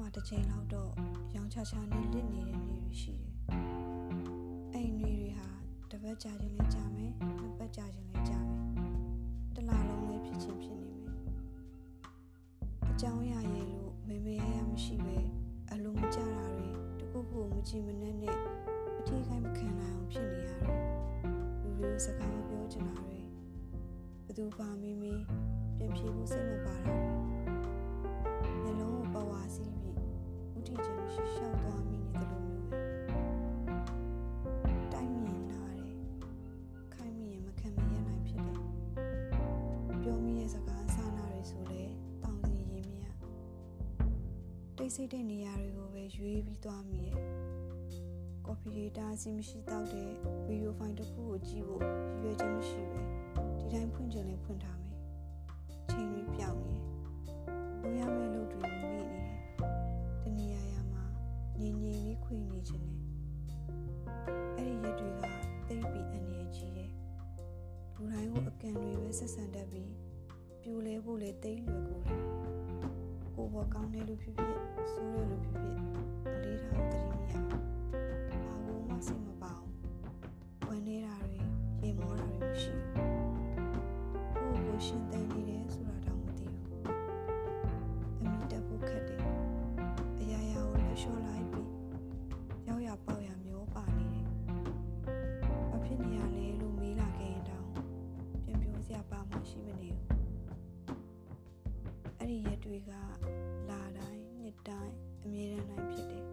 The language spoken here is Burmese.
မှာတစ်ချိန်လောက်တော့ရောင်ချချာနဲ့လစ်နေတဲ့နေတွေရှိတယ်။အဲ့ဒီနေတွေဟာတစ်ပတ်ကြာခြင်းလဲကြာမယ်၊နှစ်ပတ်ကြာခြင်းလဲကြာမယ်။တစ်လလုံးလဲဖြစ်ချင်းဖြစ်နေမယ်။အကြောင်းအရာရဲ့လို့မေမေရရမရှိပဲအလိုမကြတာတွေတခုခုမကြည့်မနဲ့နဲ့အထီးခိုင်းမခံနိုင်အောင်ဖြစ်နေရတယ်။လူတွေစကားမပြောချင်တာတွေဘသူပါမေမေပြန်ပြေဖို့စိတ်မပါတာတွေ ရှိရှောက်သွားမိနေတယ်လို့မျိုးပဲတိုင်းမြင်လာတယ်ခိုင်းမိရင်မခံမရနိုင်ဖြစ်တယ်ပြောမိရဲ့စကားစာနာတွေဆိုလဲတောင်းစီရင်မရတိတ်ဆိတ်တဲ့နေရာတွေကိုပဲရွေးပြီးသွားမိရဲ့ကော်ဖီဒေတာစီမရှိတော့တဲ့ဗီဒီယိုဖိုင်တစ်ခုကိုကြည့်ဖို့ရည်ရွယ်ချက်မရှိပဲဒီတိုင်းဖွင့်ချင်လဲဖွင့်ထား အဲ့ဒီရက်တွေကတိတ်ပြီးအနေကြီးတယ်လူတိုင်းကိုအကန့်တွေပဲဆက်ဆံတတ်ပြီးပြိုလဲဖို့လေတိတ်လွယ်ကိုတယ်ကိုဘောကောင်းတဲ့လူဖြစ်ဖြစ်ဆိုးတဲ့လူဖြစ် တွေကလာတိုင်းနှစ်တိုင်းအမြဲတမ်းတိုင်းဖြစ်တယ်